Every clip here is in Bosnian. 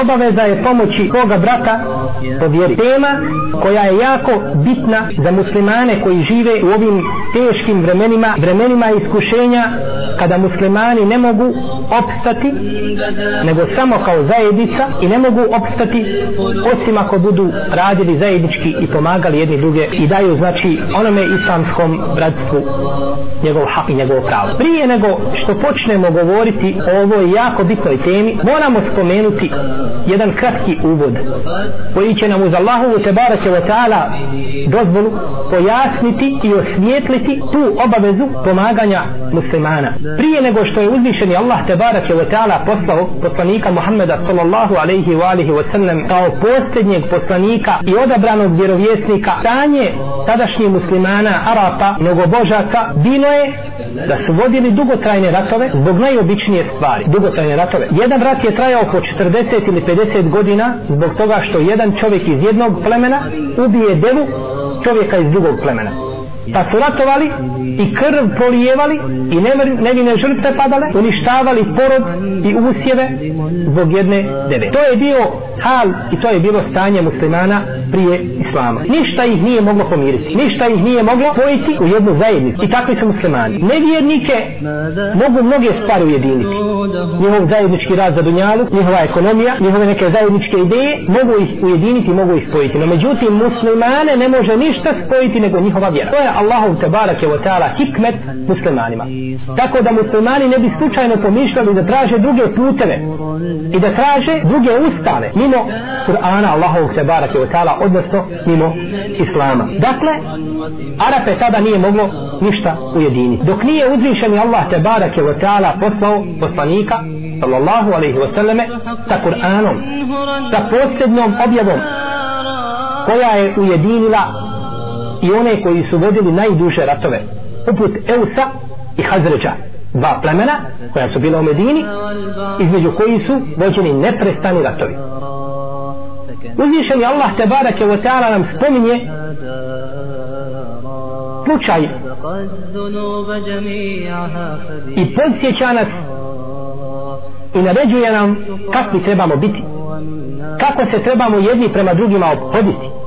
obaveza je pomoći koga brata po vjeri. Tema koja je jako bitna za muslimane koji žive u ovim teškim vremenima, vremenima iskušenja kada muslimani ne mogu opstati nego samo kao zajednica i ne mogu opstati osim ako budu radili zajednički i pomagali jedni druge i daju znači onome islamskom bratstvu njegov hak i njegov pravo. Prije nego što počnemo govoriti o ovoj jako bitnoj temi, moramo spomenuti jedan kratki uvod koji će nam uz Allahovu tebarake wa ta'ala dozvolu pojasniti i osvijetliti tu obavezu pomaganja muslimana. Prije nego što je uzvišeni Allah tebarake wa ta'ala poslao poslanika Muhammeda sallallahu alaihi wa alihi wa sallam kao posljednjeg poslanika i odabranog vjerovjesnika stanje tadašnjih muslimana, Arapa, mnogobožaka bilo je da su vodili dugotrajne ratove zbog najobičnije stvari, dugotrajne ratove. Jedan rat je trajao oko 40 ili 50 godina zbog toga što jedan čovjek iz jednog plemena ubije devu čovjeka iz drugog plemena pa su ratovali i krv polijevali i nevine žrtve padale uništavali porod i usjeve zbog jedne deve. To je bio hal i to je bilo stanje muslimana prije islama. Ništa ih nije moglo pomiriti ništa ih nije moglo pojiti u jednu zajednicu. I takvi su muslimani. Nevjernike mogu mnoge stvari ujediniti. Njihov zajednički rad za dunjalu njihova ekonomija njihove neke zajedničke ideje mogu ih ujediniti mogu ih spojiti. No međutim muslimane ne može ništa spojiti nego njihova vjera. To je Allahov tebarake wa ta'ala hikmet muslimanima. Tako da muslimani ne bi slučajno pomišljali da traže druge puteve i da traže druge ustave mimo Kur'ana Allahovog tebarake wa ta'ala odnosno mimo Islama. Dakle, Arape tada nije moglo ništa ujediniti. Dok nije uzvišeni Allah tebarake wa ta'ala poslao poslanika sallallahu alaihi wa sallame sa Kur'anom sa posljednom objavom koja je ujedinila i one koji su vodili najduže ratove poput Eusa i Hazređa. Dva plemena koja su bila u Medini između koji su vođeni neprestani ratovi. Uzvišeni Allah te barake wa ta'ala nam spominje slučaj i podsjeća nas i naređuje nam kakvi trebamo biti kako se trebamo jedni prema drugima opoditi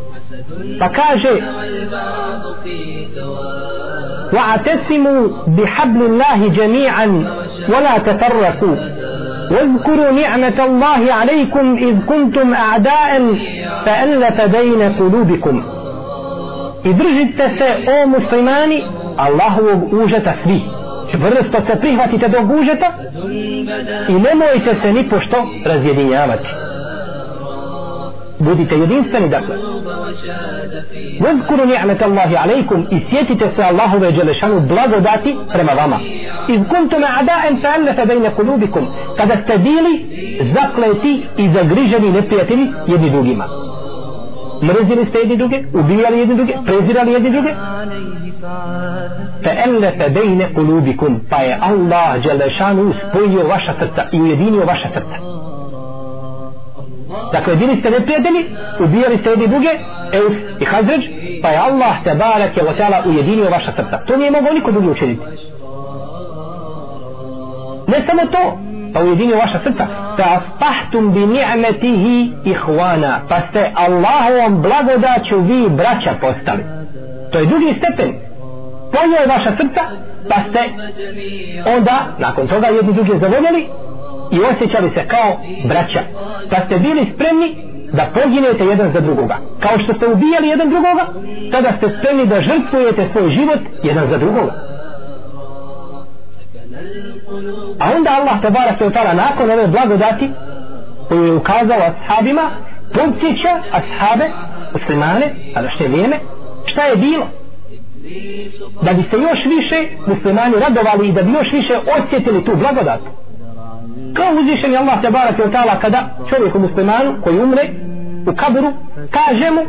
pa kaže واعتصموا بحبل الله جميعا ولا تفرقوا واذكروا نعمة الله عليكم إذ كنتم أعداء فألف بين قلوبكم إذ se o muslimani Allahovog užeta svi čvrsto se prihvatite do užeta i nemojte se ni pošto razjedinjavati budite jedinstveni dakle Vezkuru ni'met Allahi alaikum i sjetite se Allahove dželešanu blagodati prema vama. Iz kuntum a'da'en fa'allefe bejne kulubikum kada ste bili zakleti i zagriženi neprijatelji jedni drugima. Mrzili ste jedni druge, ubijali jedni druge, prezirali jedni druge. Fa'allefe bejne kulubikum pa je Allah dželešanu spojio vaša srca i ujedinio vaša srca. Dakle, bili ste neprijatelji, ubijali ste jedni druge, Eus i Hazređ, pa je Allah te barak je osjala ujedinio vaša srca. To nije mogao niko drugi učiniti. Ne samo to, pa ujedinio vaša srca. Ta fahtum bi ni'metihi ihwana, pa ste Allahovom blagodaću vi braća postali. To je drugi stepen. Pojio je vaša srca, pa ste onda, nakon toga jedni drugi zavoljeli, i osjećali se kao braća. Pa ste bili spremni da poginete jedan za drugoga. Kao što ste ubijali jedan drugoga, tada ste spremni da žrtvujete svoj život jedan za drugoga. A onda Allah te barak se utala nakon ove blagodati koju je ukazao ashabima, podsjeća ashabe, muslimane, a da što vrijeme, šta je bilo? Da bi se još više muslimani radovali i da bi još više osjetili tu blagodatu kao uzvišen je Allah tabarak wa ta'ala kada čovjeku muslimanu koji umre u kaburu kaže mu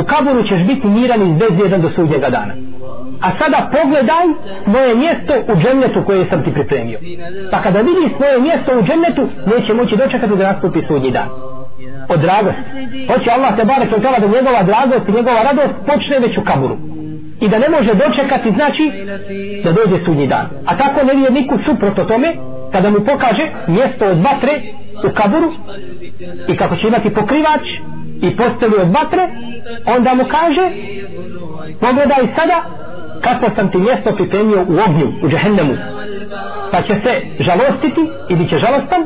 u kaburu ćeš biti miran i bez do sudnjega dana. A sada pogledaj svoje mjesto u džennetu koje sam ti pripremio. Pa kada vidi svoje mjesto u džennetu neće moći dočekati da nastupi sudnji dan. Od dragosti hoće Allah te barek od da njegova dragost i njegova radost počne već u kaburu i da ne može dočekati znači da dođe sudnji dan. A tako nevjerniku suprotno tome kada mu pokaže mjesto od vatre u kaburu i kako će imati pokrivač i postelju od vatre onda mu kaže pogledaj sada kako sam ti mjesto pripremio u ognju u džehennemu. Pa će se žalostiti i bit će žalostan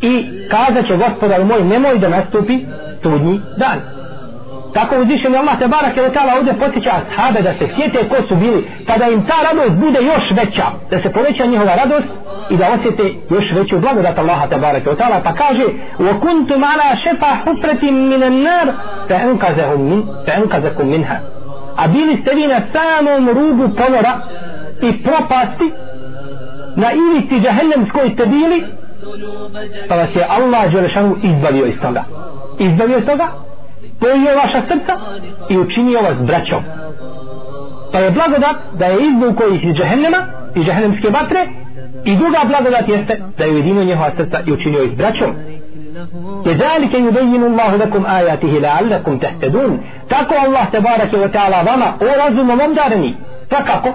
i kazat će gospodar moj nemoj da nastupi tudnji dan tako uzvišeni Allah te barake od tala ovdje potiče ashabe da se sjete ko su bili. Pa da im ta radost bude još veća da se poveća njihova radost i da osjete još veću blagodat Allaha te barake od tala pa kaže wa kuntum ala šefa مِنَ minan nar fa enkazahum fa minha. A bili ste vi na samom rubu ponora i propasti na ivici džahennemskoj ste bili pa vas je Allah Đelešanu izbavio iz toga. Izbavio iz toga? spojio vaša srca i učinio vas braćom pa je blagodat da je izvukao ih iz džahennema iz džahennemske batre i druga blagodat jeste da je ujedinio njihova srca i učinio ih braćom كذلك يبين الله لكم آياته لعلكم تهتدون tako Allah tebareke ve taala vama o razumom obdareni takako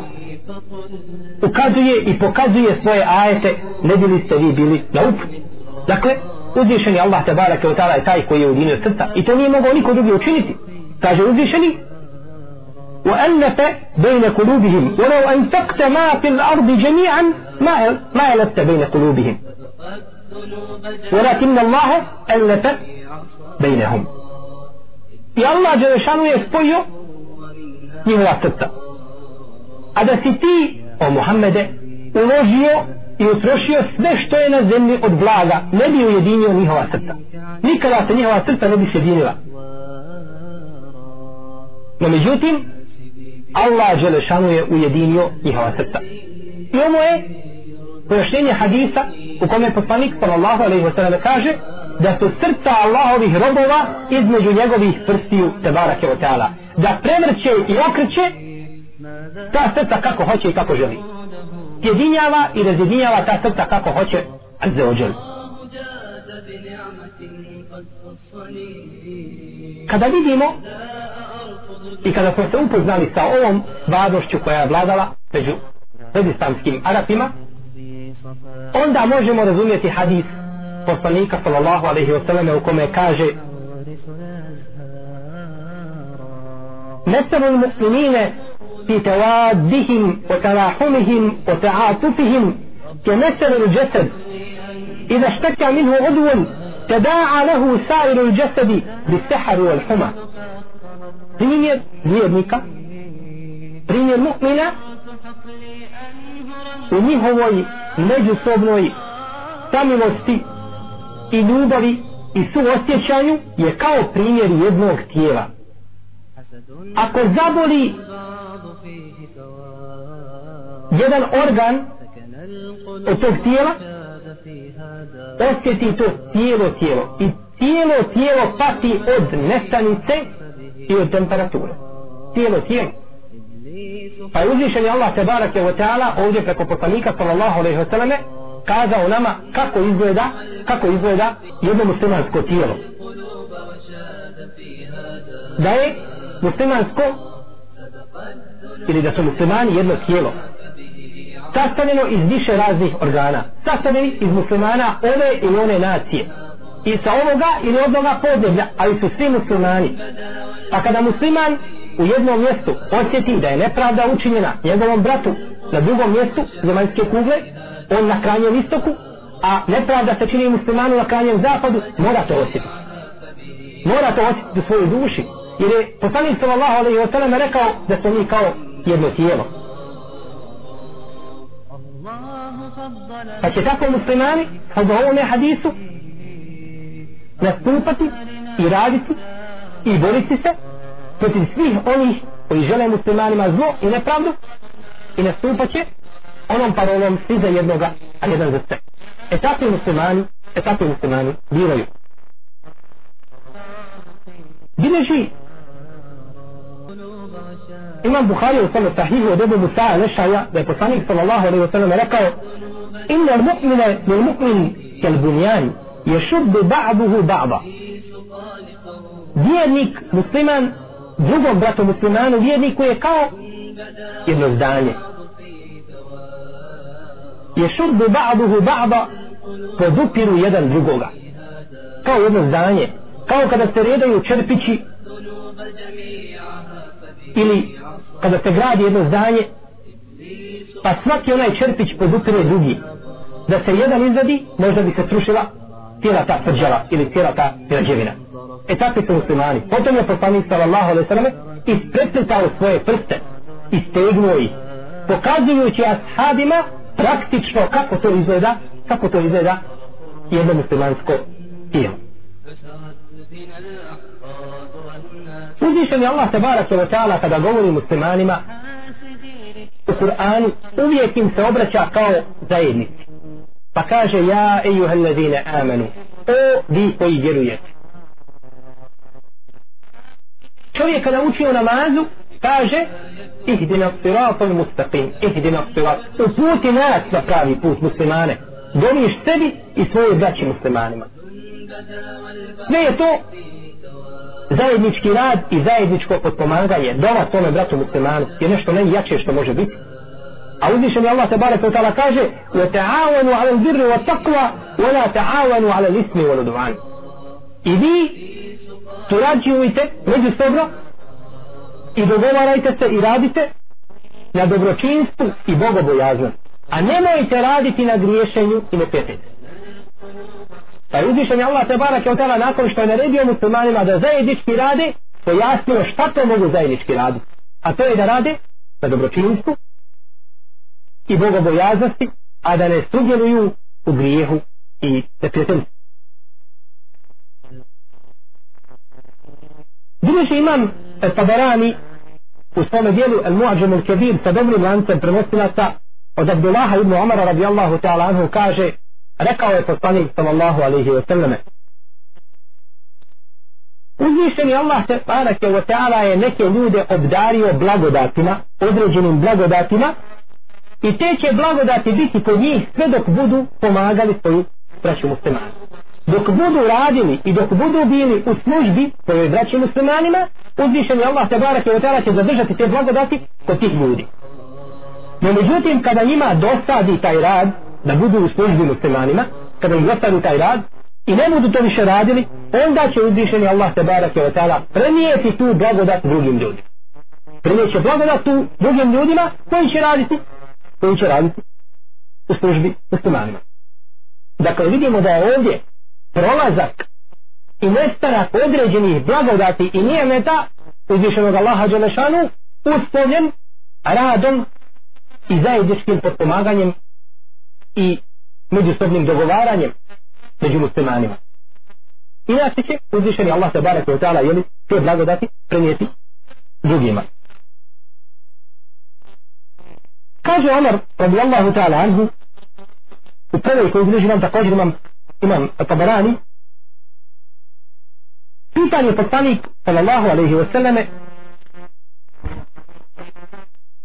ukazuje i pokazuje svoje ajete ne bili ste vi bili na uputi dakle uzvišeni Allah tebareke ve taala je taj koji je ujedinio srca i to nije mogao niko drugi učiniti kaže uzvišeni وألف بين قلوبهم ولو أنفقت ما في الأرض جميعا ما ما ألفت بين قلوبهم ولكن الله ألف بينهم I Allah Đelešanu je spojio njihova srca. A da si ti, o Muhammede, uložio i utrošio sve što je na zemlji od blaga, ne bi ujedinio njihova srca. Nikada se njihova srca ne bi sjedinila. No međutim, Allah Želešanu je ujedinio njihova srca. I ovo je pojašnjenje hadisa u kome poslanik sallallahu alaihi wa sallam kaže da su srca Allahovih robova između njegovih prstiju tebarake o teala da prevrće i okreće ta srca kako hoće i kako želi jedinjava i razjedinjava ta srca kako hoće Azze ođel. Kada vidimo i kada smo se upoznali sa ovom vadošću koja je vladala među predistanskim Arapima, onda možemo razumjeti hadis poslanika sallallahu alaihi wa sallam u kome kaže Mesarul muslimine في توادهم وتراحمهم وتعاطفهم كمثل الجسد إذا اشتكى منه عضو تداعى له سائر الجسد بالسحر والحمى primjer vjernika primjer mu'mina u njihovoj međusobnoj samilosti i ljubavi i suosjećanju je kao primjer jednog tijela. Ako zaboli jedan organ od tog tijela, osjeti to tijelo tijelo. I tijelo tijelo pati od nestanice i od temperature. Tijelo tijelo. Pa je uzvišen je Allah tebarake wa ta'ala ovdje preko poslanika sallallahu alaihi wa sallame kazao nama kako izgleda kako izgleda jedno muslimansko tijelo. Da je muslimansko ili da su muslimani jedno tijelo sastavljeno iz više raznih organa sastavljeni iz muslimana ove ili one nacije. I sa ovoga ili od ovoga podneblja ali su svi muslimani. Pa kada musliman u jednom mjestu osjeti da je nepravda učinjena njegovom bratu na drugom mjestu zemaljske kugle on na krajnjem istoku a nepravda se čini muslimanu na krajnjem zapadu mora to osjetiti. Mora to osjetiti u svojoj duši jer je poslanik sallallahu alaihi wa sallam rekao da smo mi kao jedno tijelo pa će tako muslimani kao da ovome hadisu nastupati i raditi i boriti se protiv svih onih koji žele muslimanima zlo i nepravdu i nastupat će onom parolom svi za jednoga, a jedan za sve. E takvi muslimani, e takvi muslimani biraju. Bileži Imam Bukhari u svome sahihu od Ebu Musa'a Nešaja da je poslanik sallallahu alaihi wa sallam rekao Inna mu'mine lil mu'min kel bunjan ješubbu ba'duhu ba'da Vjernik musliman drugom bratu muslimanu vjerniku je kao jedno zdanje je šudbu ba'duhu ba'da podupiru jedan drugoga kao jedno zdanje kao kada se redaju čerpići ili kada se gradi jedno zdanje pa svaki onaj čerpić podupire drugi. Da se jedan izradi možda bi se srušila cijela ta tvrđava ili cijela ta građevina. E takvi su muslimani. Potom je poslanik sallallahu alaihi sallam ispreplitao svoje prste i stegnuo ih pokazujući ashabima praktično kako to izgleda kako to izgleda jedno muslimansko tijelo. Uzvišen je Allah tabaraka wa ta'ala kada govori muslimanima u Kur'anu uvijek im se obraća kao zajednici. Pa kaže ja ejuhel ladine amanu o vi koji vjerujete. Čovjek kada uči o namazu kaže ihdina siratul mustaqim ihdina sirat uputi nas na pravi put muslimane doviš sebi i svoje braći muslimanima sve je to zajednički rad i zajedničko potpomaganje dova tome bratu muslimanu je nešto najjače što može biti. A uzvišen je Allah te bare od tala kaže wa ta'awanu ala zirri wa taqwa wa la ta'awanu ala lismi wa ludvan i vi surađujte među sobro i dogovarajte se i radite na dobročinstvu i bogobojaznosti. A nemojte raditi na griješenju i ne petete Pa je uzvišen Allah te barak je otala nakon što je naredio muslimanima da zajednički rade, pojasnio šta to mogu zajednički raditi. A to je da rade na dobročinstvu i bogobojaznosti, a da ne sudjeluju u grijehu i neprijateljstvu. Drugi imam Tabarani u svome dijelu El Muadžem El Kebir sa dobrim lancem prenosilaca od Abdullaha ibn Omara radijallahu ta'ala anhu kaže rekao je poslanik sallallahu alaihi wa sallam uzvišeni Allah se barake wa ta'ala je neke ljude obdario blagodatima određenim blagodatima i te će blagodati biti kod njih sve dok budu pomagali svoju braću muslimanu. Dok budu radili i dok budu bili u službi svojoj braći muslimanima uzvišeni Allah se barake wa ta'ala će zadržati te blagodati kod tih ljudi. No međutim kada njima dosadi taj rad da budu u službi muslimanima, kada im zostanu taj rad, i ne budu to više radili, onda će uzvišeni Allah te barak je otala prenijeti tu blagodat drugim ljudima. Prenijeće blagodat tu drugim ljudima koji će raditi, koji će raditi u službi muslimanima. Dakle, vidimo da je ovdje prolazak i nestanak određenih blagodati i nijemeta uzvišenog Allaha Đelešanu uslovljen radom i zajedničkim potpomaganjem i međusobnim dogovaranjem među muslimanima. Inače će uzvišeni Allah se barek od ta'ala jeli te blagodati prenijeti drugima. Kaže Omar radijallahu ta'ala anhu u prvoj koju izliži nam također imam imam tabarani pitanje poslanik sallallahu alaihi wa sallame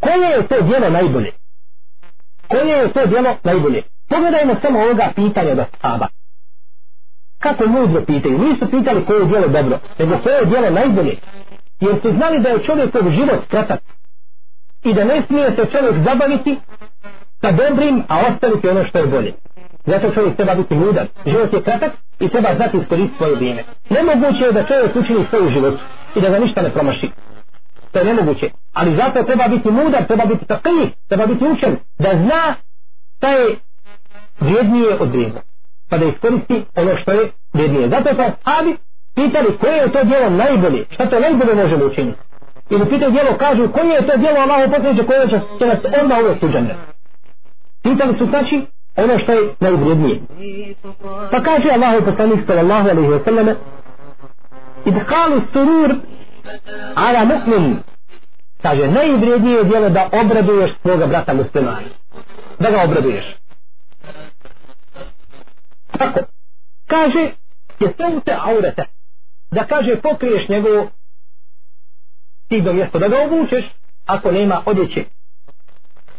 koje je to djelo najbolje? Koje je to djelo najbolje? Pogledajmo samo ovoga pitanja da ashaba. kako mudro pitaju? Nisu pitali koje je djelo dobro nego koje je djelo najbolje. Jer su znali da je čovjekov život kratak i da ne smije se čovjek zabaviti sa dobrim a ostaviti ono što je bolje. Zato čovjek treba biti mudar. Život je kratak i treba znati iskoristiti svoje vrijeme. Nemoguće je da čovjek učini svoju život i da ga ništa ne promaši to je nemoguće. Ali zato treba biti mudar, treba biti takvih, treba biti učen, da zna šta je vrijednije od vrijedno. Pa da iskoristi ono što je vrijednije. Zato su ashabi pitali koje je to djelo najbolje, šta to najbolje možemo učiniti. Ili pitaju djelo, kažu koje je to djelo Allaho posljednje koje će, će nas onda uvijek suđene. Pitali su znači ono što je najvrijednije. Pa kaže Allahu poslanik sallallahu alaihi wa sallam idhalu surur ala mu'min kaže najvrijednije je djelo da obraduješ svoga brata muslimana da ga obraduješ. Tako kaže je to te aurete. Da kaže pokriješ njegovo stido mjesto da ga obučeš ako nema odjeće.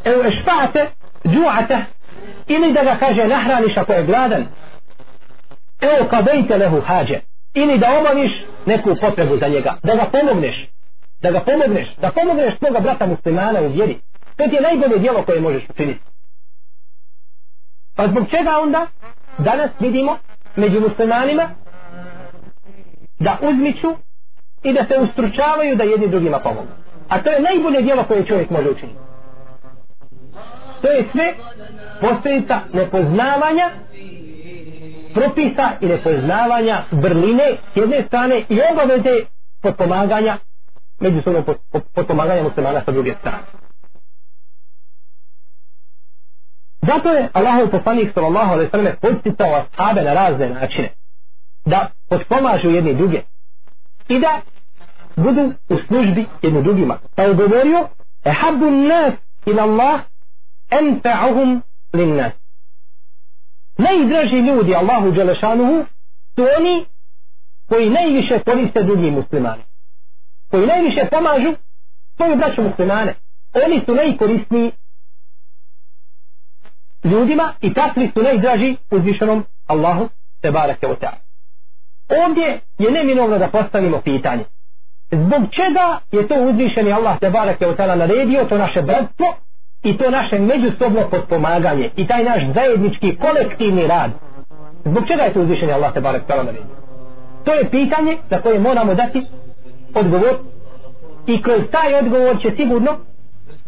Evo ešpate džuate ili da ga kaže nahraniš ako je gladan. Evo kadejte lehu hađe. Ili da obaviš neku potrebu za njega, da ga pomogneš, da ga pomogneš, da pomogneš svoga brata muslimana u vjeri. To ti je najbolje djelo koje možeš učiniti. Pa zbog čega onda danas vidimo među muslimanima da uzmiću i da se ustručavaju da jedni drugima pomogu. A to je najbolje djelo koje čovjek može učiniti. To je sve posljedica nepoznavanja propisa i nepoznavanja vrline s jedne strane i obaveze potpomaganja međusobno potpomaganja muslimana sa druge strane. Zato je Allahov poslanik sallallahu alejhi ve sellem podsticao ashabe na razne načine da potpomažu jedni druge i da budu u službi jedni drugima. Pa je govorio ehabbu nas ila Allah enfa'uhum lin nas. Najdraži ljudi Allahu Đelešanuhu su oni koji najviše koriste drugim muslimani. Koji najviše pomažu svoju braću muslimane. Oni su najkorisniji ljudima i takvi su najdraži uzvišenom Allahu te barake o ta'ala. Ovdje je neminovno da postavimo pitanje. Zbog čega je to uzvišeni Allah te barake o ta'ala naredio to naše bratstvo i to naše međusobno potpomaganje i taj naš zajednički kolektivni rad. Zbog čega je to uzvišenje Allah te barek tala naredio? To je pitanje za koje moramo dati odgovor i kroz taj odgovor će sigurno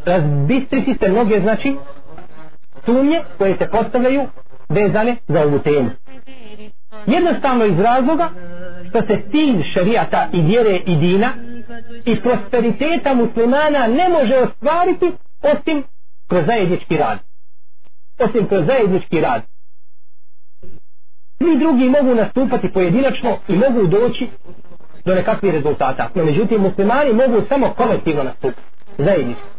razbistriti se mnoge znači sumnje koje se postavljaju vezane za ovu temu. Jednostavno iz razloga što se cilj šarijata i vjere i dina i prosperiteta muslimana ne može ostvariti osim kroz zajednički rad. Osim kroz zajednički rad. Svi drugi mogu nastupati pojedinačno i mogu doći do nekakvih rezultata. No međutim, muslimani mogu samo kolektivno nastupati. Zajednički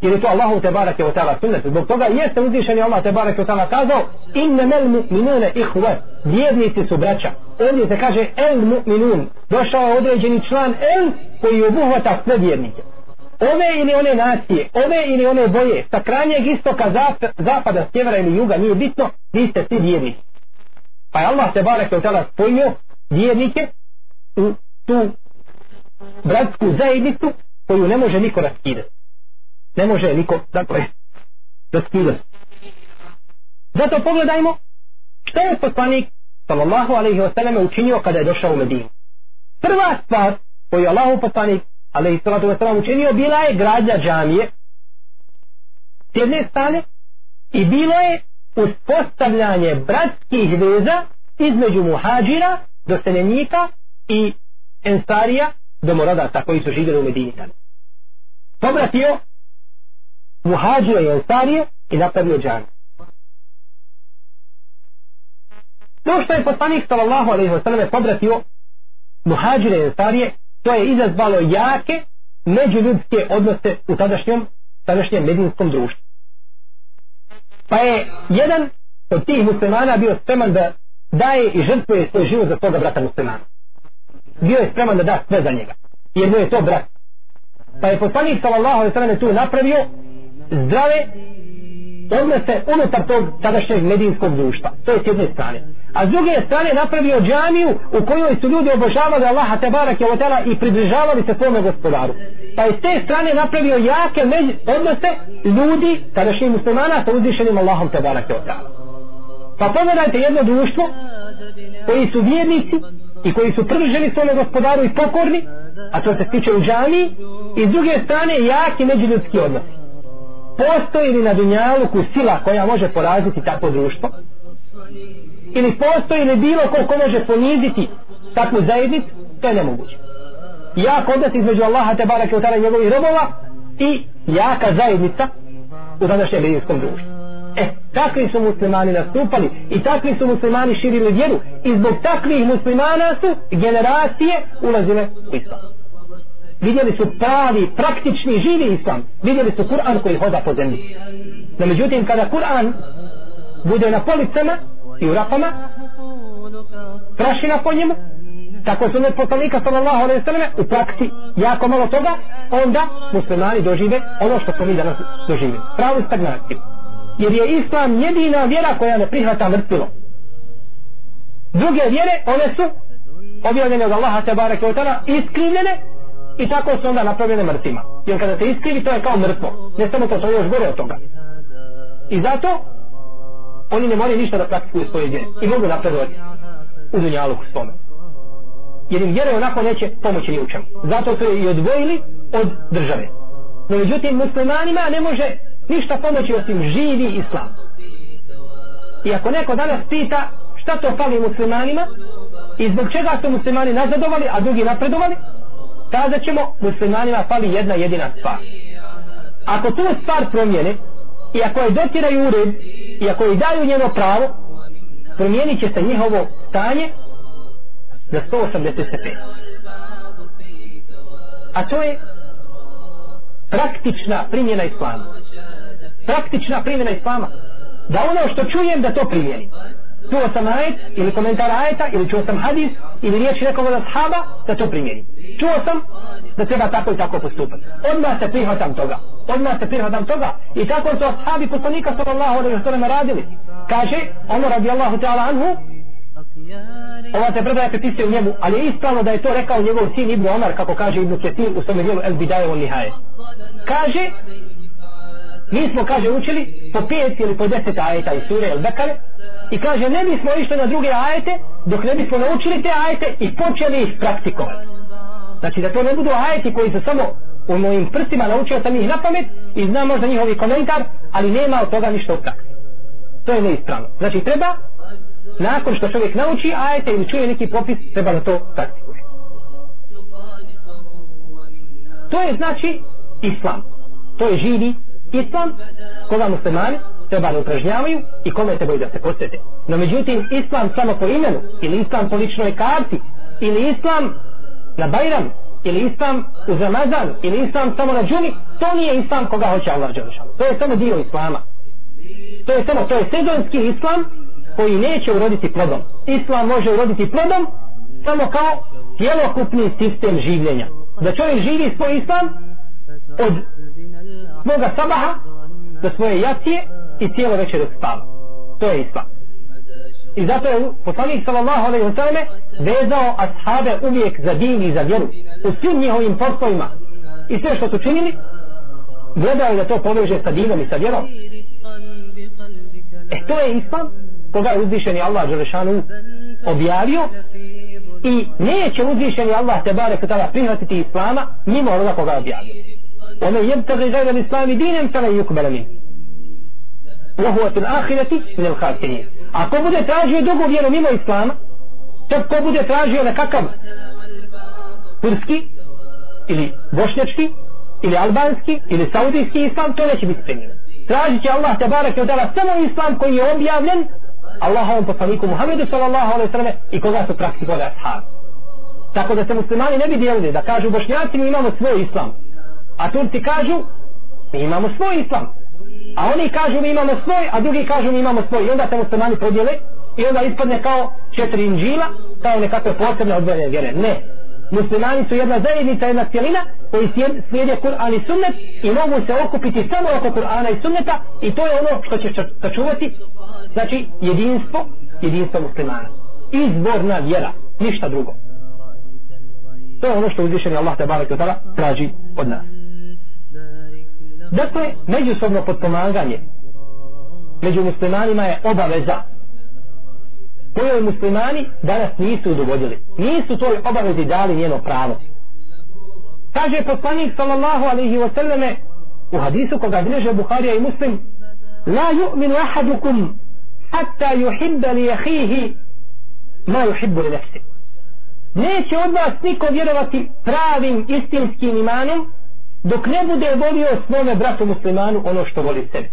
jer je to Allahu te barake o ta'ala sunnet zbog toga jeste uzvišeni Allah te barake o ta'ala kazao Inne mel mu'minune ihve vjernici su braća ovdje se kaže el mu'minun došao određeni član el koji obuhvata sve vjernike ove ili one nacije ove ili one boje sa krajnjeg istoka zap, zapada, sjevera ili juga nije bitno vi ste svi vjernici. Pa je Allah te barek od tada spojio vjernike u tu bratsku zajednicu koju ne može niko raskidati. Ne može niko dakle da skida zato pogledajmo što je poslanik sallallahu alaihi wa sallam učinio kada je došao u Medinu. Prva stvar koju je Allahu poslanik alaihi sallatu wa sallam učinio bila je gradnja džamije s jedne strane i bilo je uspostavljanje bratskih veza između muhađira doseljenika i ensarija domorodata koji su živjeli u Medini pobratio muhađira i ensarije i napravio džan. To što je poslanik sallallahu alaihi wa sallam pobratio muhađire i ensarije, to je izazvalo jake međuljudske odnose u tadašnjem, tadašnjem medijinskom društvu. Pa je jedan od tih muslimana bio spreman da daje i žrtvuje svoj život za svoga brata muslimana. Bio je spreman da da sve za njega. Jer mu je to brat. Pa je poslanik sallallahu alaihi sallam tu napravio zdrave odnose unutar tog tadašnjeg medijinskog društva. To je s jedne strane. A s druge strane napravio džamiju u kojoj su ljudi obožavali Allaha te barak i približavali se svome gospodaru. Pa je s te strane napravio jake među, odnose ljudi tadašnjih muslimana sa uzvišenim Allahom te barak Pa pogledajte jedno društvo koji su vjernici i koji su prženi svome gospodaru i pokorni, a to se tiče u džamiji, i s druge strane jaki međuljudski odnosi postoji li na dunjaluku sila koja može poraziti takvo društvo? Ili postoji li bilo ko ko može poniziti takvu zajednicu? To je nemoguće. Jak odnos između Allaha te barake u i njegovih robova i jaka zajednica u današnjem medijskom društvu. E, takvi su muslimani nastupali i takvi su muslimani širili vjeru i zbog takvih muslimana su generacije ulazile u islam vidjeli su pravi, praktični, živi islam. Vidjeli su Kur'an koji hoda po zemlji. No međutim, kada Kur'an bude na policama i u rapama, prašina po njemu, tako su ne poslanika sallallahu alaihi sallam u praksi jako malo toga, onda muslimani dožive ono što smo mi danas doživili. Pravu stagnaciju. Jer je islam jedina vjera koja ne prihvata mrtvilo. Druge vjere, one su objavljene od Allaha te barake od iskrivljene i tako su onda napravljene mrtvima. Jer kada se iskrivi, to je kao mrtvo. Ne samo to, to je još gore od toga. I zato oni ne moraju ništa da praktikuju svoje vjere i mogu napredovati u dunjalu u svome jer im vjere onako neće pomoći ni u čemu zato su je i odvojili od države no međutim muslimanima ne može ništa pomoći osim živi islam i ako neko danas pita šta to fali muslimanima i zbog čega su muslimani nazadovali a drugi napredovali kazat ćemo muslimanima fali jedna jedina stvar. Ako tu stvar promijene i ako je dotiraju u red i ako je daju njeno pravo promijenit će se njihovo stanje za 180 stepeni a to je praktična primjena islama. Praktična primjena islama. Da ono što čujem da to primjenim čuo sam ajet ili komentar ajeta ili čuo sam hadis ili riječ nekog od ashaba da to primjeri čuo sam da treba tako i tako postupati. Odmah se prihvatam toga. Odmah se prihvatam toga. I tako su ashabi poslanika sallallahu alaihi wa sallam radili. Kaže ono radijallahu ta'ala anhu ova se predaja pripisuje u njemu ali je ispravno da je to rekao njegov sin Ibn Omar kako kaže Ibn Ketir u svome dijelu El Bidaje on Nihaje. Kaže mi smo kaže učili po pet ili po deset ajeta iz sure El Bekare i kaže ne bismo išli na druge ajete dok ne bismo naučili te ajete i počeli ih praktikovati. Znači da to ne budu ajeti koji se samo u mojim prstima naučio sam ih na pamet i znam možda njihovi komentar ali nema od toga ništa u praksi. To je neispravno. Znači treba nakon što čovjek nauči ajete ili čuje neki popis treba da to praktikuje. To je znači islam. To je živi islam koga muslimani treba da upražnjavaju i kome trebaju da se posvete. No međutim, islam samo po imenu, ili islam po ličnoj karti, ili islam na Bajram, ili islam u Ramazan, ili islam samo na džuni, to nije islam koga hoće Allah Đelešanu. To je samo dio islama. To je samo, to je sezonski islam koji neće uroditi plodom. Islam može uroditi plodom samo kao cjelokupni sistem življenja. Da čovjek živi svoj islam od svoga sabaha do svoje jacije i cijelo večer dok spava. To je islam. I zato je poslanik sallallahu alaihi wa sallam vezao ashabe uvijek za din i za vjeru u svim njihovim poslovima i sve što su činili gledao da to poveže sa dinom i sa vjerom. E to je islam koga je uzvišeni Allah Đelešanu objavio i neće uzvišeni Allah te bare tada prihvatiti islama mimo onoga koga je objavio. Ono je tebe gajda islami dinem sada i ukbala min. Wahu fil ahireti min. Ako bude tražio drugu vjeru mimo islama, to ko bude tražio nekakav turski ili bošnjački ili albanski ili saudijski islam, to neće biti primjeno. Tražit će Allah te barek i odala samo islam koji je objavljen Allahovom poslaniku Muhammedu sallallahu alaihi sallam i koga su praktikovali ashab. Tako da se muslimani ne bi dijelili da kažu bošnjaci mi imamo svoj islam. A Turci kažu mi imamo svoj islam. A oni kažu mi imamo svoj, a drugi kažu mi imamo svoj. I onda se muslimani podijele i onda ispadne kao četiri inđila, kao nekakve posebne odvojene vjere. Ne. Muslimani su jedna zajednica, jedna cijelina koji slijede Kur'an i sunnet i mogu se okupiti samo oko Kur'ana i sunneta i to je ono što će sačuvati znači jedinstvo, jedinstvo muslimana. Izborna vjera, ništa drugo. To je ono što uzvišeni Allah te barek od traži od nas. Dakle, međusobno potpomaganje među muslimanima je obaveza kojoj muslimani danas nisu udovodili. Nisu toj obavezi dali njeno pravo. Kaže poslanik sallallahu alaihi wa sallame u hadisu koga bliže Bukharija i muslim La yu'minu ahadukum hatta yuhibba li jahihi ma yuhibbu li nefsi. Neće od vas niko vjerovati pravim istinskim imanom dok ne bude volio svome bratu muslimanu ono što voli sebi.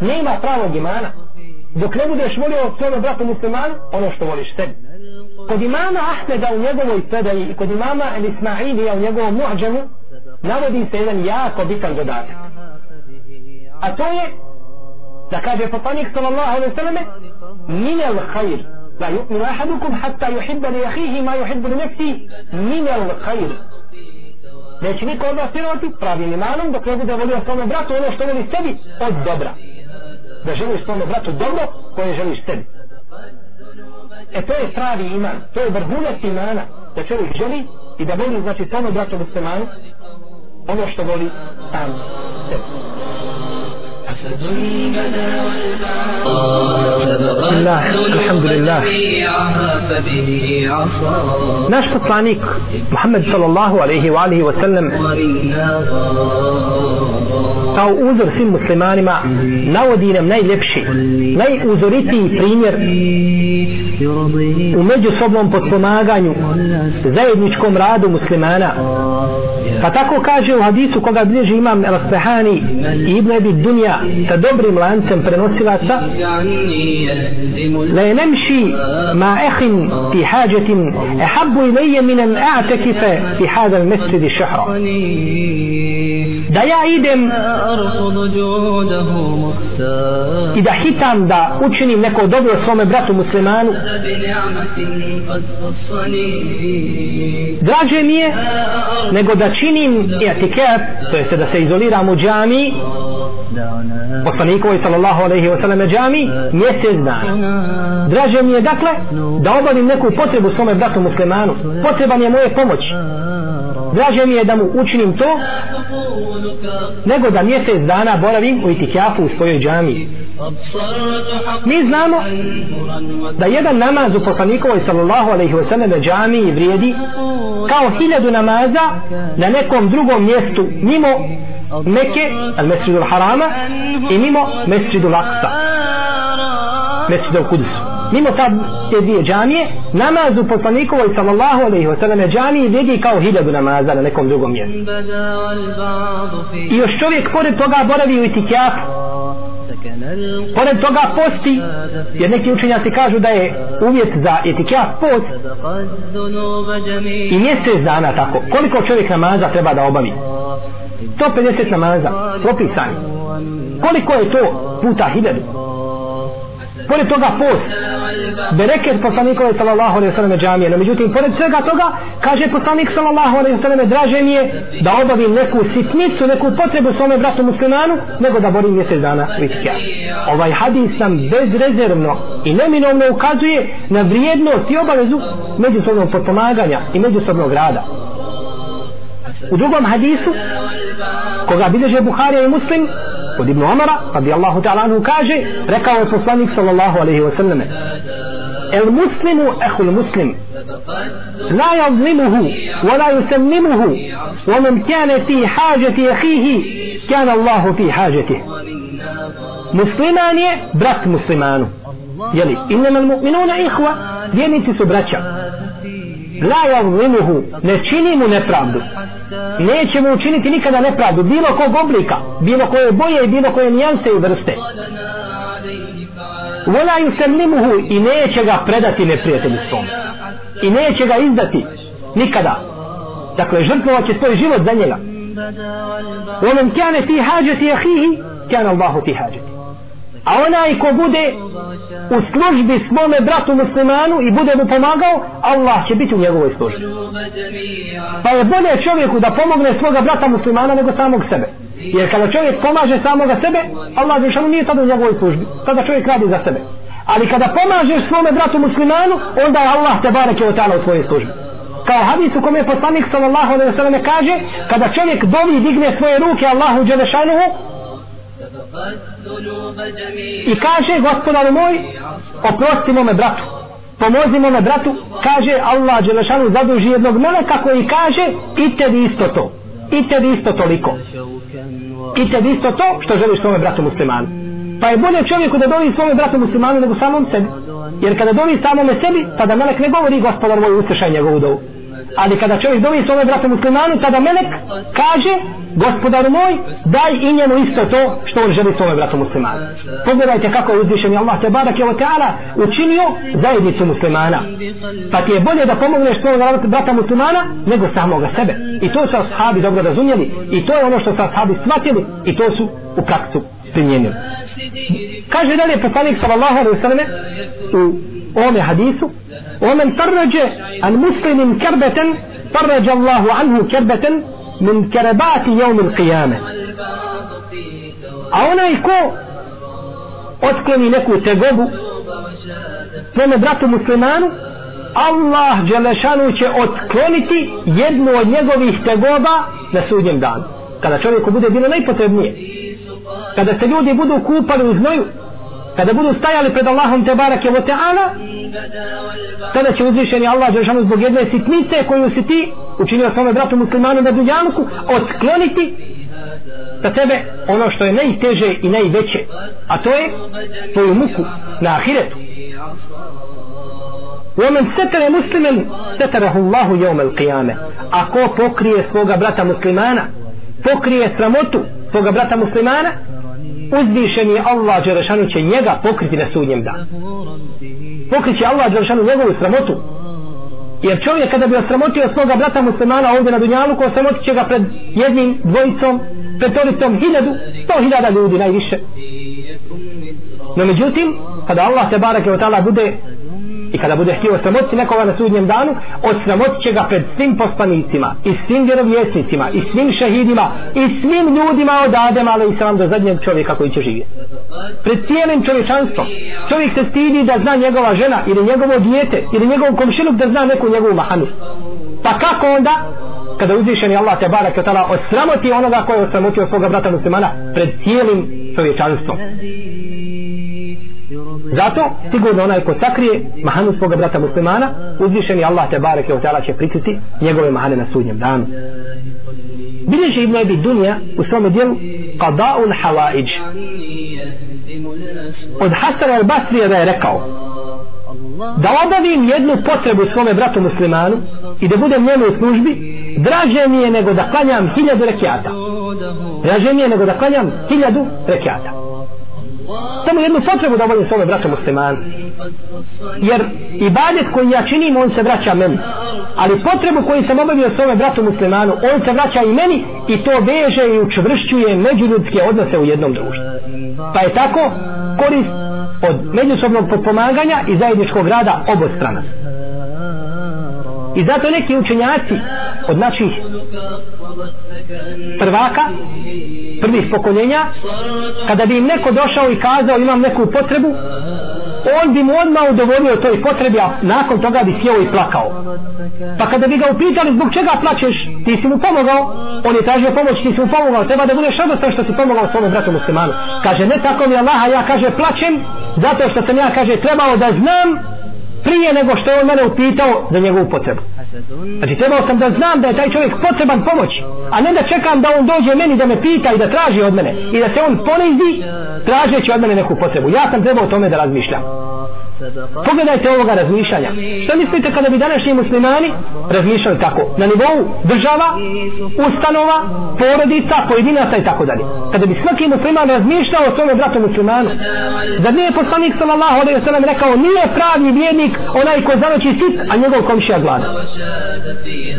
Nema pravog imana dok ne budeš volio svome bratu muslimanu ono što voliš sebi. Kod imama Ahmeda u njegovoj predaji i kod imama El Ismailija u njegovom muđemu navodi se jedan jako bitan dodatak. A to je da kaže poslanik sallallahu alaihi sallam minel khair la yu'minu ahadukum hatta yuhibba li ahihi ma yuhibbu li nefsi minel khair neće niko od vas vjerovati pravim imanom dok ne bude volio svome bratu ono što voli sebi pa od dobra. Da želiš svome bratu dobro koje želiš sebi. E to je pravi iman to je vrhunac imana. Da čovjek želi i da voli znači samo bratu muslimanu ono što voli sam sebi. Bismillah, alhamdulillah. Naš poslanik Muhammed sallallahu alaihi wa alihi wa sallam kao uzor svim muslimanima navodi nam najljepši, najuzoritiji primjer u međusobnom potpomaganju zajedničkom radu muslimana. Pa tako kaže u hadisu koga bliži imam Al-Sahani i Ibn Abi Dunja sa dobrim lancem prenosilaca la nemši ma ehin fi hađetin ehabbu ilaje min an ti fi hada al-mesridi da ja idem i da hitam da učinim neko dobro svome bratu muslimanu. Draže mi je nego da činim etiket to jeste da se izoliram u džami poslanikovi sallallahu alaihi wa sallam džami mjesec dana. Draže mi je dakle da obavim neku potrebu svome bratu muslimanu. Potreban je moje pomoć draže mi je da mu učinim to nego da mjesec dana boravim u itikafu u svojoj džami. Mi znamo da jedan namaz u poslanikovoj sallallahu alaihi wa sallam džami vrijedi kao hiljadu namaza na nekom drugom mjestu mimo Mekke, al mesridu al harama i mimo mesridu al aqsa. Mesridu al kudusu mimo ta te dvije džamije namaz u poslanikovoj sallallahu alaihi wa sallam džamiji vidi kao hiljadu namaza na nekom drugom mjestu. I još čovjek pored toga boravi u itikjaku pored toga posti jer neki učenjaci kažu da je uvjet za etikijat post i mjesec dana tako. Koliko čovjek namaza treba da obavi? 150 namaza propisani. Koliko je to puta hiljadu? Pored toga post. Bereket poslanikove sallallahu alaihi sallam džamije. No međutim pored svega toga kaže poslanik sallallahu alaihi sallam draže mi je da obavim neku sitnicu neku potrebu svome bratu muslimanu nego da borim mjesec dana vitkja ovaj hadis sam bezrezervno i neminovno ukazuje na vrijednost i obavezu međusobnog potpomaganja i međusobnog rada. U drugom hadisu koga bilježe Buharija i Muslim od Ibnu Omara radijallahu ta'ala anhu kaže rekao je poslanik sallallahu alaihi wa sallam el muslimu ehul muslim la yazlimuhu wa la yusammimuhu wa man kane fi hađati ehihi kan Allahu fi hađati musliman je brat muslimanu. Jeli innama al mu'minuna ihva vjernici su braća la yazlimuhu ne čini mu nepravdu. Neće mu učiniti nikada nepravdu bilo kog oblika bilo koje boje i bilo koje nijanse i vrste. Wala yusallimuhu i neće ga predati neprijatelju svom i neće ga izdati nikada. Dakle žrtvovat će svoj život za njega. ومن كان في حاجة أخيه كان الله في حاجته a onaj ko bude u službi svome bratu muslimanu i bude mu pomagao Allah će biti u njegovoj službi. Pa je bolje čovjeku da pomogne svoga brata muslimana nego samog sebe. Jer kada čovjek pomaže samoga sebe Allah zvišanu nije tada u njegovoj službi. Tada čovjek radi za sebe. Ali kada pomažeš svome bratu muslimanu onda je Allah te bareke od u svojoj službi. Kao hadis u kome je poslanik sallallahu alaihi wa sallam kaže kada čovjek dovi digne svoje ruke Allahu dželešanuhu I kaže gospodaru moj oprosti mome bratu pomozi mome bratu kaže Allah Đelešanu zaduži jednog meleka koji kaže i tebi isto to i tebi isto toliko i tebi isto to što želiš svome bratu muslimanu. Pa je bolje čovjeku da dovi svome bratu muslimanu nego samom sebi. Jer kada dovi samome sebi tada melek ne govori gospodar moj usrešaj njegovu dovu ali kada čovjek dovi svome bratu muslimanu tada melek kaže gospodaru moj daj i njemu isto to što on želi svome bratu muslimanu. Pogledajte kako je uzvišen Allah te barak je ta'ala učinio zajednicu muslimana. Pa ti je bolje da pomogneš svome brata muslimana nego samoga sebe. I to su ashabi dobro razumjeli. I to je ono što su ashabi shvatili. I to su u praksu primjenili. Kaže dalje poslanik sallallahu alaihi sallam u ovome hadisu ومن فرج عن مسلم كربة فرج الله عنه كربة من كربات يوم القيامة a onaj ko otkloni neku tegobu svome bratu muslimanu Allah Đelešanu će otkloniti jednu od njegovih tegoba na sudnjem danu kada čovjeku bude bilo najpotrebnije kada se ljudi budu kupali u znoju kada budu stajali pred Allahom te barake wa ta'ala tada će uzvišeni Allah Đelšanu zbog jedne sitnice koju si ti učinio svome bratu muslimanu na dunjanku otkloniti za tebe ono što je najteže i najveće a to je tvoju muku na ahiretu ومن ستر مسلما ستره الله يوم القيامة ako pokrije svoga brata muslimana pokrije sramotu svoga brata muslimana uzvišeni Allah Đerešanu će njega pokriti na sudnjem danu. Pokriće Allah Đerešanu njegovu sramotu. Jer čovjek kada bi osramotio svoga brata muslimana ovdje na Dunjalu ko osramotit će ga pred jednim dvojicom petoricom hiljadu sto hiljada ljudi najviše. No međutim kada Allah te barake od tala bude i kada bude htio sramotiti nekoga na sudnjem danu osramotit će ga pred svim poslanicima i svim vjerovjesnicima i svim šehidima i svim ljudima od Adema ali i sam do zadnjeg čovjeka koji će živjeti. Pred cijelim čovječanstvom. Čovjek se stidi da zna njegova žena ili njegovo dijete ili njegov komšinuk da zna neku njegovu mahanu. Pa kako onda kada uzvišeni Allah te barak je tala osramoti onoga koji je osramotio svoga brata muslimana pred cijelim čovječanstvom? Zato sigurno onaj ko sakrije mahanu svoga brata muslimana, uzvišeni Allah te barek je utjela će prikriti njegove mahane na sudnjem danu. Bileže Ibn Abi Dunja u svome dijelu Qada'ul Hawa'ij. Od Hasan al-Basrije da je rekao da obavim jednu potrebu svome bratu muslimanu i da budem njemu u službi, draže mi je nego da klanjam hiljadu rekiata. Draže mi je nego da klanjam hiljadu rekiata samo jednu potrebu da volim svome braću musliman jer ibadet koji ja činim on se vraća meni. Ali potrebu koju sam obavio svome bratu muslimanu on se vraća i meni i to veže i učvršćuje međuljudske odnose u jednom društvu. Pa je tako korist od međusobnog potpomaganja i zajedničkog rada obostrana i zato neki učenjaci od naših prvaka prvih pokoljenja kada bi im neko došao i kazao imam neku potrebu on bi mu odmah udovolio toj potrebi a nakon toga bi sjeo i plakao. Pa kada bi ga upitali zbog čega plačeš, ti si mu pomogao? On je tražio pomoć ti si mu pomogao treba da budeš odnosno što si pomogao svome bratu muslimanu. Kaže ne tako mi Allaha, ja kaže plaćem zato što sam ja kaže trebao da znam prije nego što je on mene upitao za njegovu potrebu. Znači trebao sam da znam da je taj čovjek potreban pomoć, a ne da čekam da on dođe meni da me pita i da traži od mene i da se on ponizi tražeći od mene neku potrebu. Ja sam trebao o tome da razmišljam. Pogledajte ovoga razmišljanja. Što mislite kada bi današnji muslimani razmišljali tako? Na nivou država, ustanova, porodica, pojedinaca i tako dalje. Kada bi svaki musliman razmišljao o svome bratu muslimanu. Da nije poslanik sallallahu alaihi wa sallam rekao nije pravi vjernik onaj ko zanoći sit, a njegov komšija glada.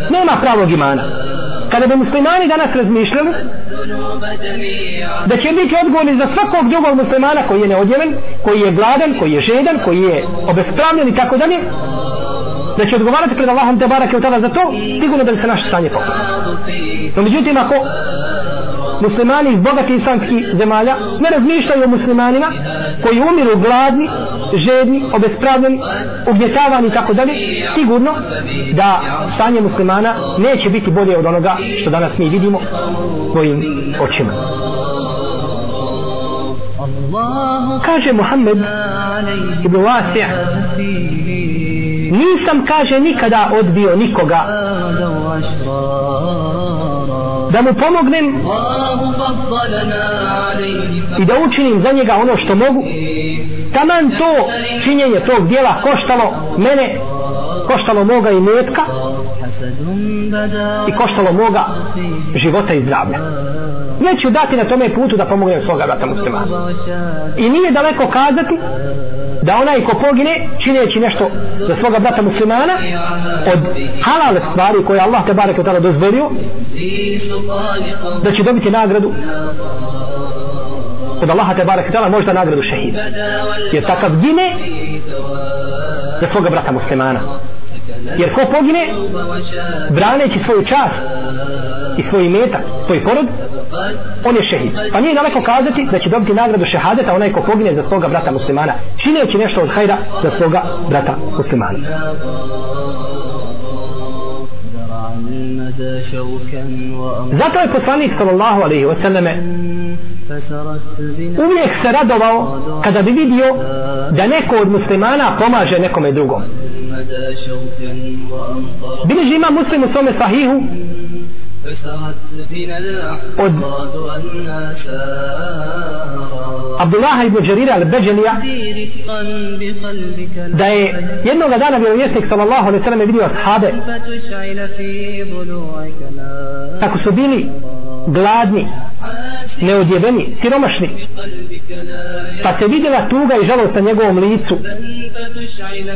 Nema pravog imana. Kada bi muslimani danas razmišljali da će biti odgovorni za svakog drugog muslimana koji je neodjeven, koji je gladan, koji je žedan, koji je obespravljen i tako dalje da će odgovarati pred Allahom te barake od tada za to sigurno da bi se naše stanje popravilo. no međutim ako muslimani iz bogatih islamskih zemalja ne razmišljaju o muslimanima koji umiru gladni, žedni, obespravljeni, ugnjetavani i tako dalje, sigurno da stanje muslimana neće biti bolje od onoga što danas mi vidimo svojim očima. Kaže Muhammed ibn Wasi' nisam kaže nikada odbio nikoga. Da mu pomognem i da učinim za njega ono što mogu. Taman to činjenje tog dijela koštalo mene koštalo moga i metka i koštalo moga života i zdravlja neću dati na tome putu da pomognem svoga brata muslimana. I nije daleko kazati da onaj ko pogine čineći nešto za svoga brata muslimana od halale stvari koje Allah te barek tada dozvolio da će dobiti nagradu od Allaha te barek tada možda nagradu šehida. Jer takav gine za svoga brata muslimana jer ko pogine braneći svoju čast i svoj metak, svoj porod on je šehid. Pa nije daleko kazati da će dobiti nagradu šehadeta onaj ko pogine za svoga brata muslimana čineći nešto od hajda za svoga brata muslimana. Zato je poslanik sallallahu alaihi wasallame uvijek se radovao kada bi vidio da neko od muslimana pomaže nekome drugom. Bilježi ima muslim u svome sahihu od Abdullah ibn Đarira al-Beđelija da je jednog dana bio vjesnik sallallahu alaihi sallam vidio ashabe. Kako su bili gladni neodjeveni, siromašni. Pa se vidjela tuga i žalost na njegovom licu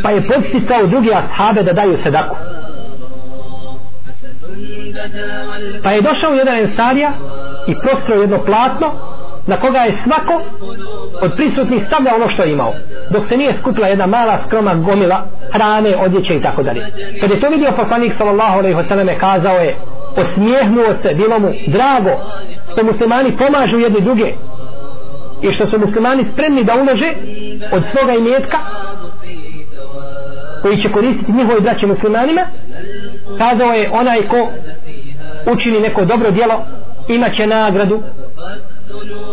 pa je podsticao drugi ashabe da daju sedaku pa je došao jedan ensarija i prostro jedno platno na koga je svako od prisutnih stavlja ono što je imao. Dok se nije skupila jedna mala skroma gomila hrane, odjeće i tako dalje. Kad je to vidio poslanik sallallahu alaihi wasallam kazao je osmijehnuo se, bilo mu drago što muslimani pomažu jedni druge i što su muslimani spremni da ulože od svoga imetka koji će koristiti njihove braće muslimanima. Kazao je onaj ko učini neko dobro djelo imaće nagradu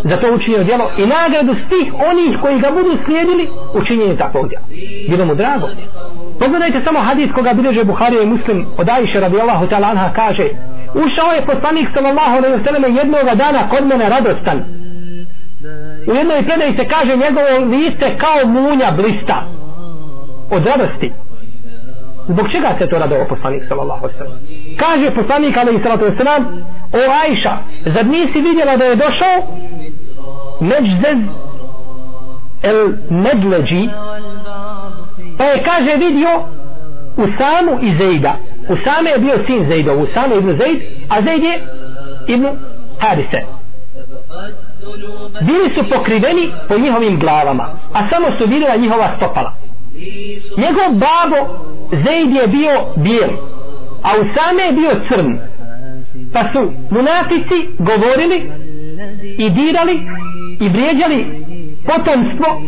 za to učinjeno djelo i nagradu svih onih koji ga budu slijedili učinjenje takvog djela bilo mu drago. Pogledajte samo hadis koga bideže Buharija i Muslim od Aisha radijallahu ta'ala anha kaže ušao je poslanik sallallahu alaihi ve sallam jednoga dana kod mene radostan. U jednoj predaji se kaže njegovo liste kao munja blista od radosti zbog čega se to radao poslanik sallallahu alaihi wa sallam kaže poslanik alaihi sallatu wa sallam o Ajša, zad nisi vidjela da je došao međzez el medleđi? Pa je kaže vidio Usamu i Zejda. Usame je bio sin Zejda, Usame ibn Zejd a Zejd je ibn Harise. Bili su pokriveni po njihovim glavama a samo su vidjela njihova stopala njegov babo Zaid je bio bijel a Usame je bio crn. Pa su munafici govorili i dirali i vrijeđali potomstvo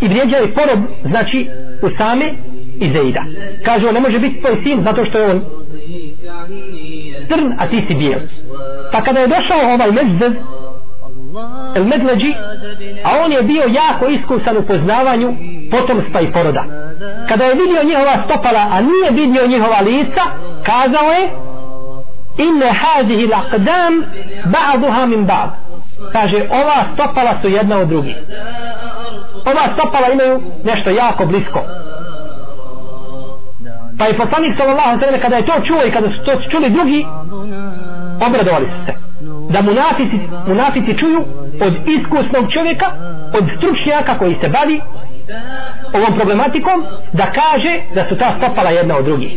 i vrijeđali porob znači Usame i Zejda kažu ne može biti tvoj sin zato što je on crn a ti si bijel. Pa kada je došao ovaj mezdez el medleđi a on je bio jako iskusan u poznavanju potomstva i poroda. Kada je vidio njihova stopala a nije vidio njihova lica kazao je inne hazihi laqdam ba'duha min ba'd. Kaže ova stopala su jedna od drugih. Ova stopala imaju nešto jako blisko. Pa je poslanik sallallahu alejhi ve kada je to čuo i kada su to čuli drugi obradovali su se da munafici, munafici čuju od iskusnog čovjeka od stručnjaka koji se bavi ovom problematikom da kaže da su ta stopala jedna od drugih.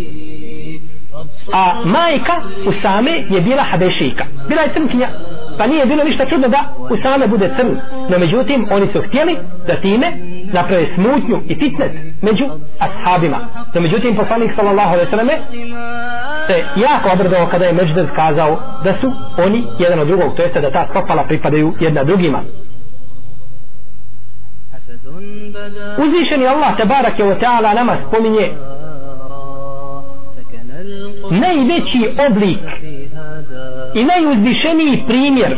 A majka Usame je bila Habešika. Bila je crnkinja pa nije bilo ništa čudno da Usame bude crn. No međutim oni su htjeli da time naprave smutnju i fitnet među ashabima. No međutim poslanik sallallahu alaihi sallam se jako obrdao kada je Međdez kazao da su oni jedan od drugog to jeste da ta stopala pripadaju jedna drugima. Uzvišeni Allah tabarak je o ta'ala nama spominje najveći oblik i najuzvišeniji primjer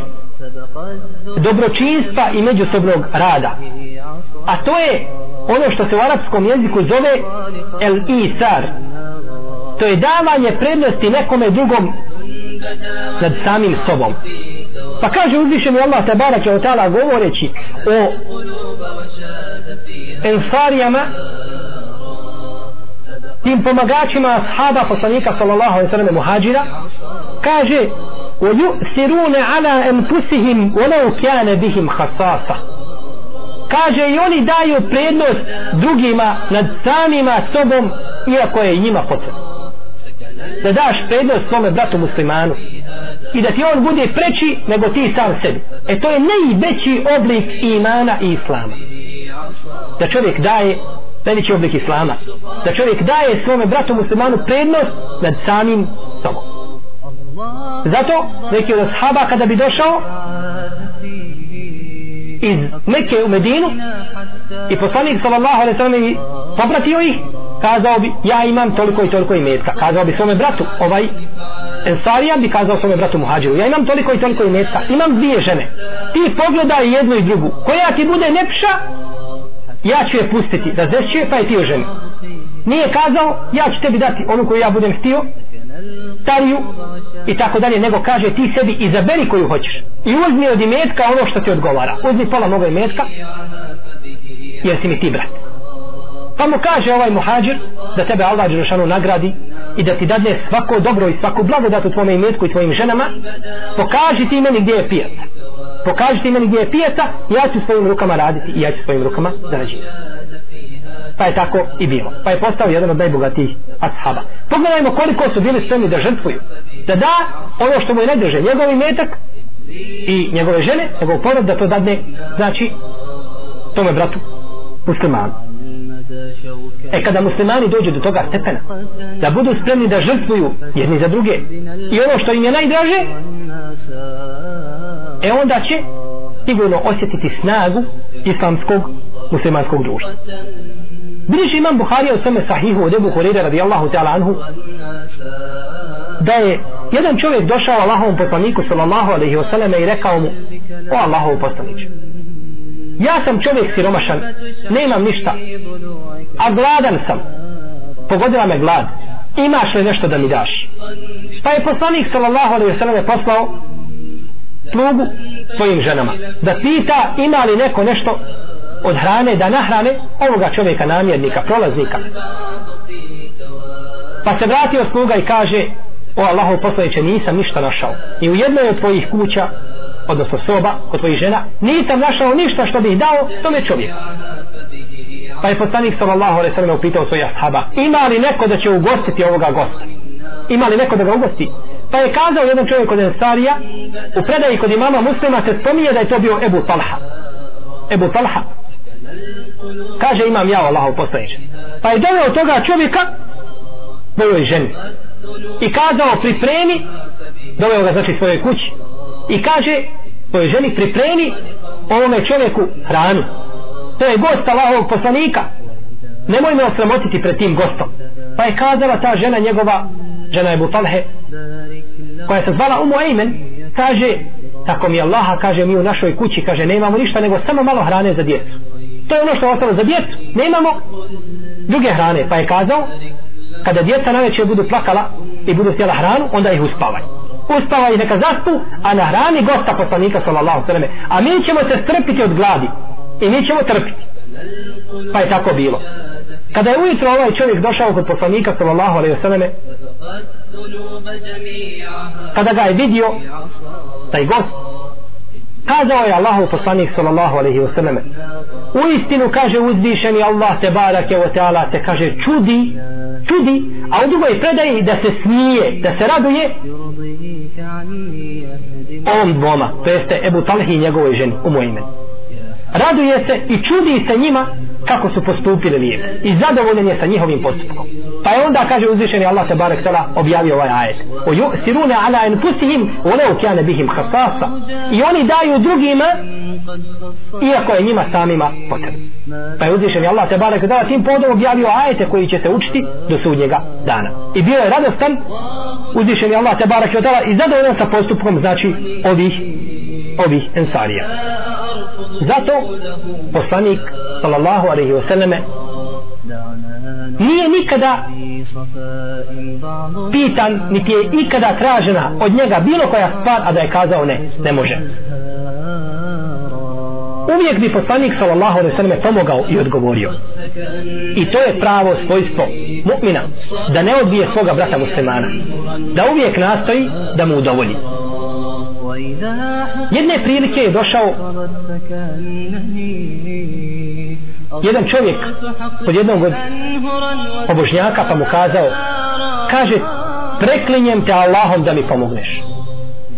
dobročinstva i međusobnog rada a to je ono što se u arapskom jeziku zove el isar to je davanje prednosti nekome drugom nad samim sobom pa kaže uzvišeni Allah tabarak je o ta'ala govoreći o ensarijama tim pomagačima ashaba poslanika sallallahu alaihi sallam muhađira kaže وَيُؤْثِرُونَ عَلَىٰ أَنْفُسِهِمْ وَلَوْ كَانَ بِهِمْ خَصَاصَ kaže i oni daju prednost drugima nad samima sobom iako je njima potrebno. Da daš prednost svome bratu muslimanu. I da ti on bude preći nego ti sam sebi. E to je najveći oblik imana i islama. Da čovjek daje najveći oblik islama. Da čovjek daje svome bratu muslimanu prednost nad samim sobom. Zato neki od ashaba kada bi došao iz Mekke u Medinu i poslanik sallallahu alaihi sallam popratio ih kazao bi ja imam toliko i toliko imetka. Kazao bi svome bratu ovaj Ensarija bi kazao svome bratu Muhađiru ja imam toliko i toliko imetka imam dvije žene. Ti pogledaj jednu i drugu koja ti bude nepša ja ću je pustiti da zešću je pa je ti o ženi nije kazao ja ću tebi dati onu koju ja budem htio stariju i tako dalje nego kaže ti sebi izaberi koju hoćeš. I uzmi od imetka ono što ti odgovara. Uzmi pola moga imetka jer si mi ti brat. Pa mu kaže ovaj muhađir da tebe Allah Đerušanu nagradi i da ti dadne svako dobro i svaku blagodat u tvome imetku i tvojim ženama. Pokaži ti meni gdje je pijaca. Pokaži ti meni gdje je pijaca ja ću svojim rukama raditi i ja ću svojim rukama zarađivati pa je tako i bilo. Pa je postao jedan od najbogatijih ashaba. Pogledajmo koliko su bili spremni da žrtvuju. Da da ono što mu je najdrže njegov imetak i njegove žene njegov porod da to dadne znači tome bratu muslimanu. E kada muslimani dođu do toga stepena da budu spremni da žrtvuju jedni za druge i ono što im je najdraže e onda će sigurno osjetiti snagu islamskog muslimanskog društva. Biliš imam Buharija u svome sahihu od Ebu Hurire radijallahu ta'ala anhu da je jedan čovjek došao Allahovom poslaniku sallallahu alaihi wasallam i rekao mu o Allahov poslaniče ja sam čovjek siromašan nemam ništa a gladan sam. Pogodila me glad imaš li nešto da mi daš? Pa je poslanik sallallahu alaihi wasallam poslao slugu svojim ženama da pita ima li neko nešto od hrane da nahrane ovoga čovjeka namjernika, prolaznika. Pa se vratio sluga i kaže o Allahov poslaniće nisam ništa našao. I u jednoj od tvojih kuća, odnosno soba, kod tvojih žena, nisam našao ništa što bih dao tome čovjeku. Pa je poslanik sallallahu alaihi sallam upitao svoje ashaba, ima li neko da će ugostiti ovoga gosta? Ima li neko da ga ugosti? Pa je kazao jedan čovjek od Ensarija, u predaji kod imama muslima se spominje da je to bio Ebu Talha. Ebu Talha, kaže imam ja Allahov poslaniče. Pa je doveo toga čovjeka svojoj ženi. I kazao pripremi doveo ga znači svojoj kući. I kaže svojoj ženi pripremi ovome čovjeku hranu. To je gost Allahovog poslanika. Nemoj me osramotiti pred tim gostom. Pa je kazala ta žena njegova žena je Butalhe koja se zvala Umu Ejmen kaže tako mi Allaha kaže mi u našoj kući kaže nemamo ništa nego samo malo hrane za djecu to je ono što je ostalo za djecu. Nemamo druge hrane. Pa je kazao kada djeca najveće budu plakala i budu sjela hranu onda ih uspavaj. Uspavaj neka zaspu a na hrani gosta poslanika sallallahu sallam a mi ćemo se strpiti od gladi. I mi ćemo trpiti. Pa je tako bilo. Kada je ujutro ovaj čovjek došao kod poslanika sallallahu alaihi sallam kada ga je vidio taj gost kazao je Allahu poslanik sallallahu alaihi wa sallam u istinu kaže uzvišeni Allah te barake wa ta'ala te kaže čudi čudi a u drugoj predaji da se smije da se raduje ovom dvoma to jeste Ebu Talhi i njegovoj ženi u moj imenu. Raduje se i čudi se njima kako su postupili lijepo i zadovoljen je sa njihovim postupkom pa je onda kaže uzvišeni Allah se barek sala objavio ovaj ajet. O ju ala enfusihim oleo kjane bihim hasasa i oni daju drugima iako je njima samima potrebno. Pa je uzvišeni Allah se barek sala tim podom objavio ajete koji će se učiti do sudnjega dana. I bio je radostan uzvišeni Allah se barek sala i zadovoljan sa postupkom znači ovih ovih ensarija. Zato poslanik sallallahu alaihi wasallame nije nikada pitan niti je ikada tražena od njega bilo koja stvar a da je kazao ne, ne može. Uvijek bi poslanik sallallahu alejhi ve selleme pomogao i odgovorio. I to je pravo svojstvo mu'mina da ne odbije svoga brata muslimana da uvijek nastoji da mu udovolji. Jedne prilike je došao jedan čovjek od jednog od obožnjaka pa mu kazao kaže preklinjem te Allahom da mi pomogneš.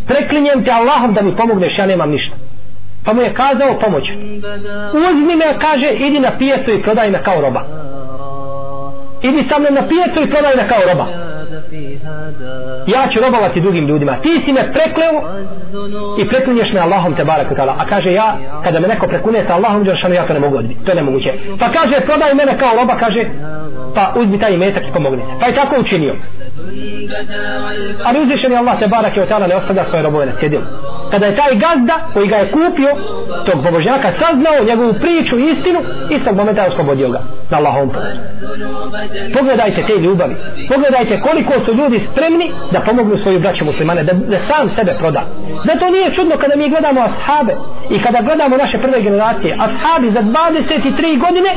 Preklinjem te Allahom da mi pomogneš ja nemam ništa. Pa mu je kazao pomoć uzmi me kaže idi na pijacu i prodaj me kao roba. Idi sa mnom na pijacu i prodaj me kao roba ja ću robovati drugim ljudima. Ti si me prekleo i preklinješ me Allahom te barak a kaže ja kada me neko prekune sa Allahom ja to ne mogu odbiti. To je nemoguće. Pa kaže prodaj mene kao roba kaže pa uzmi taj metak i pomogne. Se pa je tako učinio. Ali uzvišen je Allah te barak ne ostavlja svoje robove na cjedilu kada je taj gazda koji ga je kupio tog pobožnjaka saznao njegovu priču i istinu istog momenta je oslobodio ga na Allahom pogledajte te ljubavi. Pogledajte koliko su ljudi spremni da pomognu svoju braću muslimane da, da sam sebe proda. Zato nije čudno kada mi gledamo ashabe i kada gledamo naše prve generacije? Ashabi za 23 godine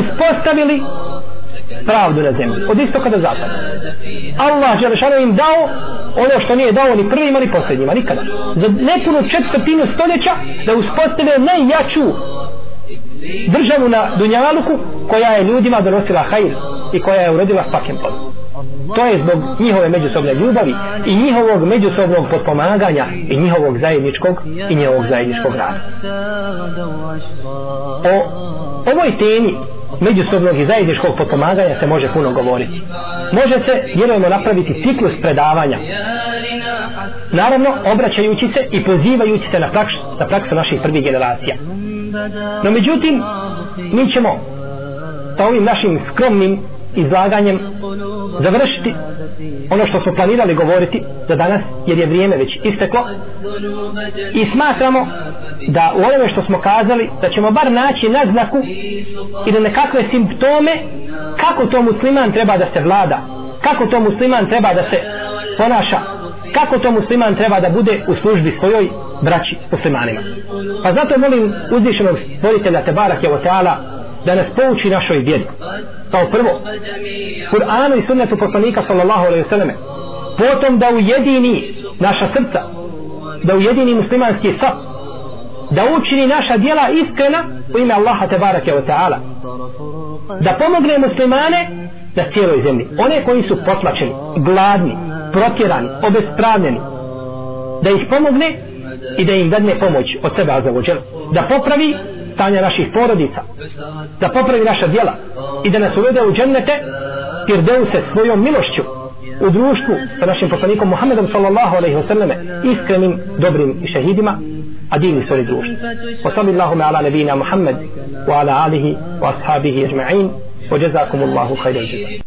uspostavili pravdu na zemlji od istoka do zapada. Allah Želešanu im dao ono što nije dao ni prvima ni posljednjima nikada. Za nepunu četvrtinu stoljeća da uspostave najjaču državu na Dunjaluku koja je ljudima donosila hajr i koja je uredila svakem pod to je zbog njihove međusobne ljubavi i njihovog međusobnog potpomaganja i njihovog zajedničkog i njihovog zajedničkog rada o ovoj temi međusobnog i zajedničkog potpomaganja se može puno govoriti. Može se, vjerujemo, napraviti ciklus predavanja. Naravno, obraćajući se i pozivajući se na praksu, na praksu naših prvih generacija. No međutim, mi ćemo sa ovim našim skromnim izlaganjem završiti ono što smo planirali govoriti za danas jer je vrijeme već isteklo. I smatramo da u onome što smo kazali da ćemo bar naći naznaku ili nekakve simptome kako to musliman treba da se vlada kako to musliman treba da se ponaša kako to musliman treba da bude u službi svojoj braći muslimanima. Pa zato molim uzvišenog stvoritelja Tebarak Jevoteala da nas pouči našoj vjeri. Kao prvo Kur'anu i sunnetu poslanika sallallahu alaihi sallam potom da ujedini naša srca da ujedini muslimanski sap da učini naša djela iskrena u ime Allaha tebareke wa ta'ala da pomogne muslimane na cijeloj zemlji one koji su potlačeni, gladni protjerani, obespravljeni da ih pomogne i da im dadne pomoć od sebe azavuđel da popravi stanja naših porodica da popravi naša djela i da nas uvede u džennete jer deu se svojom milošću u društvu sa našim poslanikom Muhammedom sallallahu alaihi wa sallam iskrenim, dobrim i šehidima a divni svoj društvu wa sallallahu ala nebina Muhammed wa ala alihi wa ashabihi ajma'in. Wa jazakumullahu Allahu